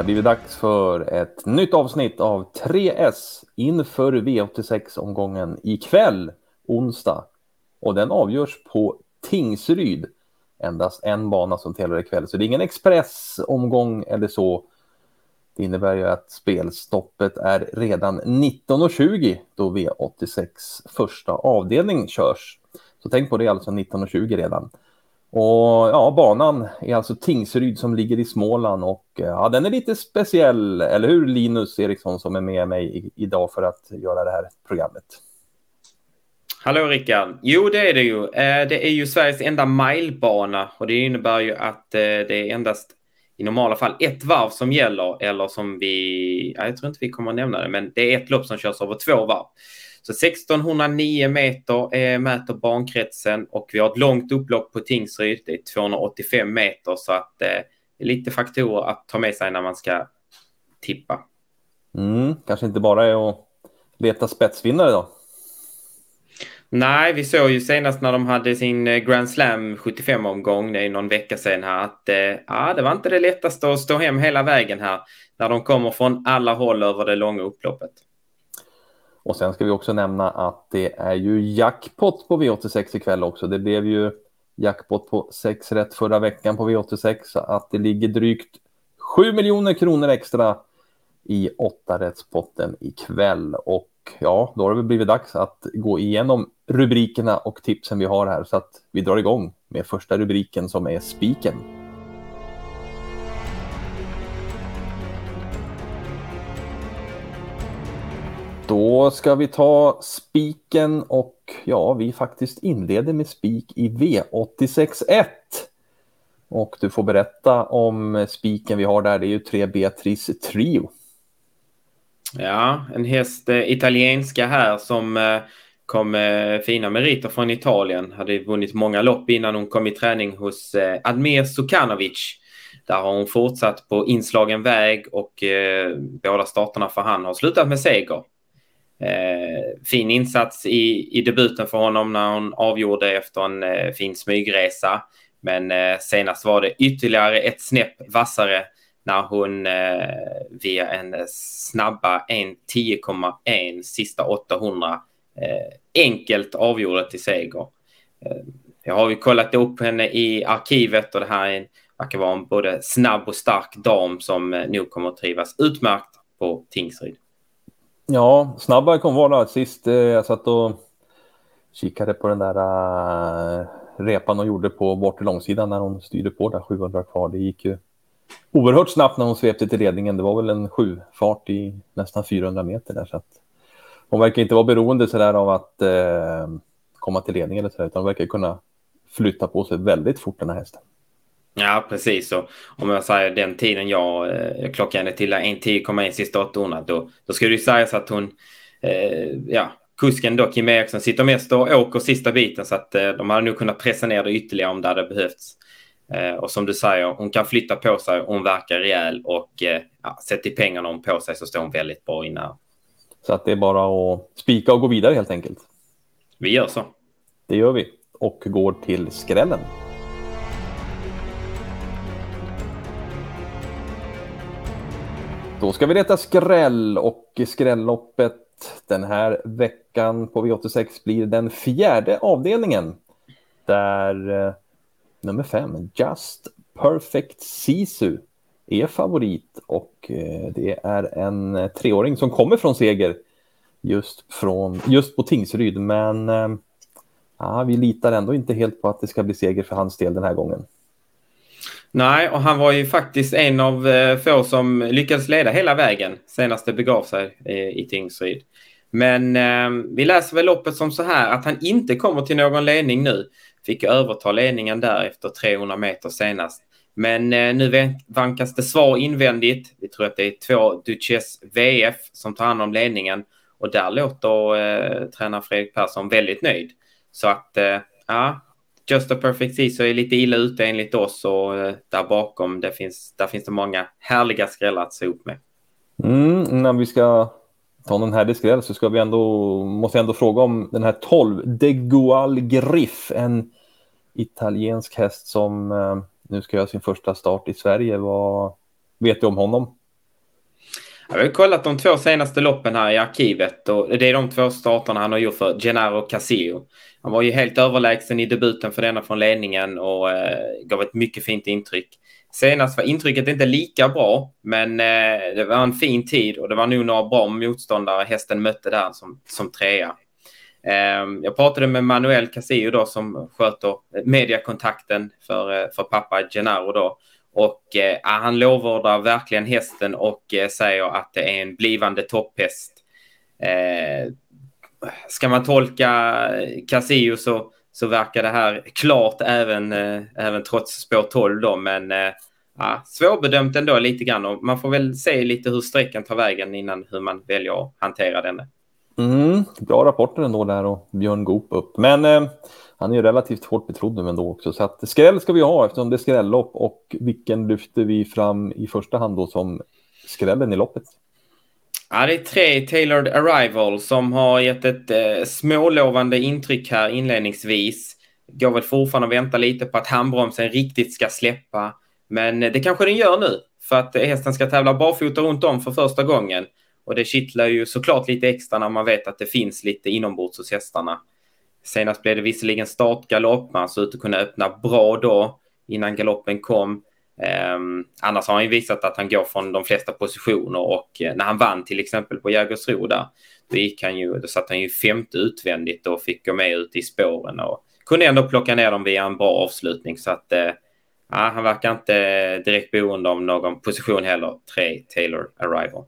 Det har blivit dags för ett nytt avsnitt av 3S inför V86-omgången ikväll, onsdag. Och den avgörs på Tingsryd. Endast en bana som tävlar ikväll, så det är ingen expressomgång eller så. Det innebär ju att spelstoppet är redan 19.20 då V86 första avdelning körs. Så tänk på det alltså 19.20 redan. Och ja, banan är alltså Tingsryd som ligger i Småland och eh, ja, den är lite speciell, eller hur Linus Eriksson som är med mig idag för att göra det här programmet? Hallå Rickard! Jo, det är det ju. Eh, det är ju Sveriges enda milebana och det innebär ju att eh, det är endast i normala fall ett varv som gäller eller som vi, jag tror inte vi kommer att nämna det, men det är ett lopp som körs över två varv. Så 1609 meter är, mäter bankretsen och vi har ett långt upplopp på Tingsryd. Det är 285 meter så att eh, det är lite faktorer att ta med sig när man ska tippa. Mm, kanske inte bara är att leta spetsvinnare då? Nej, vi såg ju senast när de hade sin eh, Grand Slam 75-omgång, det är någon vecka sedan här, att eh, ja, det var inte det lättaste att stå hem hela vägen här när de kommer från alla håll över det långa upploppet. Och sen ska vi också nämna att det är ju jackpot på V86 ikväll också. Det blev ju jackpot på 6 rätt förra veckan på V86 så att det ligger drygt 7 miljoner kronor extra i 8 rättspotten ikväll. Och ja, då har det väl blivit dags att gå igenom rubrikerna och tipsen vi har här så att vi drar igång med första rubriken som är spiken. Då ska vi ta spiken och ja, vi faktiskt inleder med spik i V86.1. Och du får berätta om spiken vi har där. Det är ju tre Beatrice Trio. Ja, en häst eh, italienska här som eh, kom med fina meriter från Italien. Hade vunnit många lopp innan hon kom i träning hos eh, Admir Sukanovic. Där har hon fortsatt på inslagen väg och eh, båda starterna för han har slutat med seger. Eh, fin insats i, i debuten för honom när hon avgjorde efter en eh, fin smygresa. Men eh, senast var det ytterligare ett snäpp vassare när hon eh, via en snabba 10,1 sista 800 eh, enkelt avgjorde till seger. Eh, jag har ju kollat upp henne i arkivet och det här är en, verkar vara en både snabb och stark dam som eh, nog kommer att trivas utmärkt på Tingsryd. Ja, snabbare kom vara sist. Eh, jag satt och kikade på den där uh, repan hon gjorde på bortre långsidan när hon styrde på där 700 kvar. Det gick ju oerhört snabbt när hon svepte till ledningen. Det var väl en sju fart i nästan 400 meter där. Så att hon verkar inte vara beroende så där av att eh, komma till ledningen eller så, utan hon verkar kunna flytta på sig väldigt fort den här hästen. Ja, precis. Och om jag säger den tiden jag eh, klockade till 1.10,1 sista 800, då, då skulle det sägas att hon, eh, ja, kusken då, Kim Eriksson, sitter mest och åker sista biten så att eh, de hade nog kunnat pressa ner det ytterligare om det hade behövts. Eh, och som du säger, hon kan flytta på sig, hon verkar rejäl och eh, ja, sätter pengarna hon på sig så står hon väldigt bra innan. Så att det är bara att spika och gå vidare helt enkelt. Vi gör så. Det gör vi och går till skrällen. Då ska vi leta skräll och skrälloppet den här veckan på V86 blir den fjärde avdelningen. Där eh, nummer fem, Just Perfect Sisu, är favorit och eh, det är en treåring som kommer från seger just, från, just på Tingsryd. Men eh, ja, vi litar ändå inte helt på att det ska bli seger för hans del den här gången. Nej, och han var ju faktiskt en av eh, få som lyckades leda hela vägen senast det begav sig eh, i Tingsryd. Men eh, vi läser väl loppet som så här att han inte kommer till någon ledning nu. Fick överta ledningen där efter 300 meter senast. Men eh, nu vankas det svar invändigt. Vi tror att det är två Duchess VF som tar hand om ledningen och där låter eh, tränare Fredrik Persson väldigt nöjd. Så att eh, ja, Just a Perfect Season är lite illa ute enligt oss och eh, där bakom det finns, där finns det många härliga skrällar att se upp med. Mm, när vi ska ta någon härlig skräll så ska vi ändå, måste jag ändå fråga om den här 12, De Gual Griff, en italiensk häst som eh, nu ska göra sin första start i Sverige. Vad vet du om honom? Jag har kollat de två senaste loppen här i arkivet och det är de två starterna han har gjort för Gennaro Casillo. Han var ju helt överlägsen i debuten för denna från ledningen och eh, gav ett mycket fint intryck. Senast var intrycket inte lika bra, men eh, det var en fin tid och det var nog några bra motståndare hästen mötte där som, som trea. Eh, jag pratade med Manuel Casillo då som sköter eh, mediakontakten för, eh, för pappa Gennaro då och eh, han lovordar verkligen hästen och eh, säger att det är en blivande topphäst. Eh, ska man tolka Casillo så, så verkar det här klart även, eh, även trots spår 12 då, men eh, ja, svårbedömt ändå lite grann och man får väl se lite hur sträckan tar vägen innan hur man väljer att hantera den. Mm, bra rapporter ändå där och Björn Goop upp. Men eh, han är ju relativt hårt betrodd nu ändå också. Så att skräll ska vi ha eftersom det är skrällopp. Och vilken lyfter vi fram i första hand då som skrällen i loppet? Ja, det är tre Tailored Arrival som har gett ett eh, smålovande intryck här inledningsvis. Går väl fortfarande och väntar lite på att handbromsen riktigt ska släppa. Men eh, det kanske den gör nu för att eh, hästen ska tävla barfota runt om för första gången. Och det kittlar ju såklart lite extra när man vet att det finns lite inombords hos hästarna. Senast blev det visserligen startgalopp, man såg ut att kunna öppna bra då innan galoppen kom. Um, annars har han ju visat att han går från de flesta positioner och uh, när han vann till exempel på Jägersro där, då, gick han ju, då satt han ju femte utvändigt och fick gå med ut i spåren och kunde ändå plocka ner dem via en bra avslutning så att uh, han verkar inte direkt beroende av någon position heller, tre Taylor Arrival.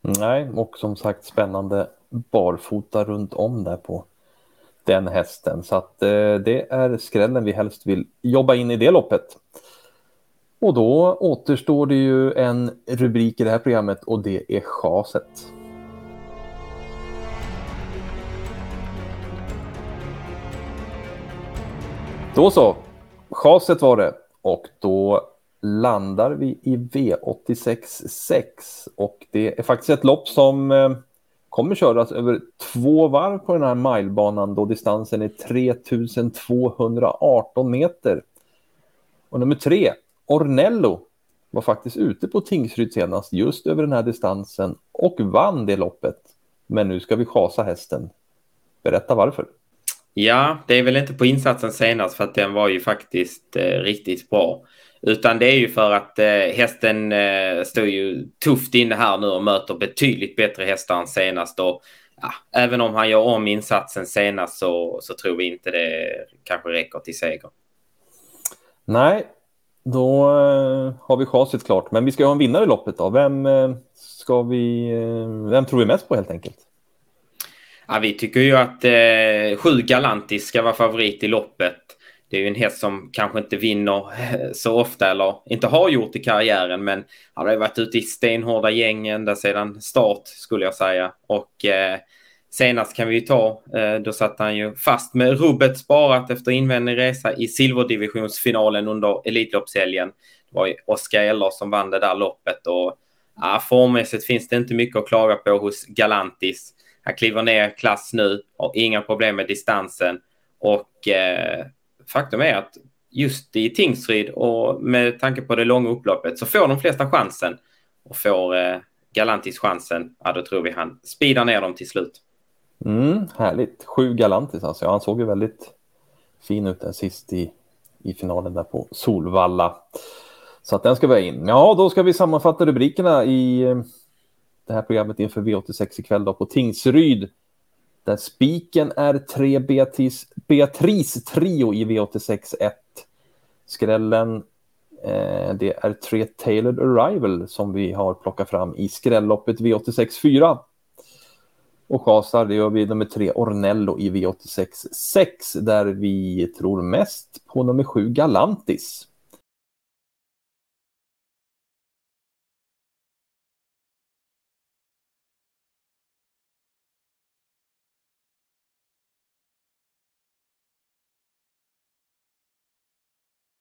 Nej, och som sagt spännande barfota runt om där på den hästen. Så att eh, det är skrällen vi helst vill jobba in i det loppet. Och då återstår det ju en rubrik i det här programmet och det är chaset. Då så, chaset var det och då landar vi i V86 6 och det är faktiskt ett lopp som eh, kommer köras över två varv på den här milebanan då distansen är 3218 meter. Och nummer tre, Ornello, var faktiskt ute på Tingsryd senast just över den här distansen och vann det loppet. Men nu ska vi chasa hästen. Berätta varför. Ja, det är väl inte på insatsen senast för att den var ju faktiskt eh, riktigt bra. Utan det är ju för att eh, hästen eh, står ju tufft inne här nu och möter betydligt bättre hästar än senast. Och, ja, även om han gör om insatsen senast så, så tror vi inte det kanske räcker till seger. Nej, då eh, har vi chaset klart. Men vi ska ha en vinnare i loppet då. Vem, eh, ska vi, eh, vem tror vi mest på helt enkelt? Ja, vi tycker ju att eh, sju Galantis ska vara favorit i loppet det är ju en häst som kanske inte vinner eh, så ofta eller inte har gjort i karriären men han har varit ute i stenhårda gäng ända sedan start skulle jag säga. Och eh, senast kan vi ju ta, eh, då satt han ju fast med rubbet sparat efter invändig resa i silverdivisionsfinalen under Elitloppshelgen. Det var ju Oskar Eller som vann det där loppet och ja, formmässigt finns det inte mycket att klaga på hos Galantis. Han kliver ner klass nu, har inga problem med distansen och eh, faktum är att just i Tingsryd och med tanke på det långa upploppet så får de flesta chansen och får eh, Galantis chansen, ja då tror vi han speedar ner dem till slut. Mm, härligt. Sju Galantis alltså. Han såg ju väldigt fin ut där sist i, i finalen där på Solvalla. Så att den ska vi ha in. Ja, då ska vi sammanfatta rubrikerna i eh, det här programmet inför V86 ikväll då på Tingsryd. Där spiken är tre Beatrice, Beatrice Trio i V86 1. Skrällen eh, det är tre Tailored Arrival som vi har plockat fram i skrälloppet V86 4. Och chasar, det gör vi nummer tre Ornello i V86 6 där vi tror mest på nummer sju Galantis.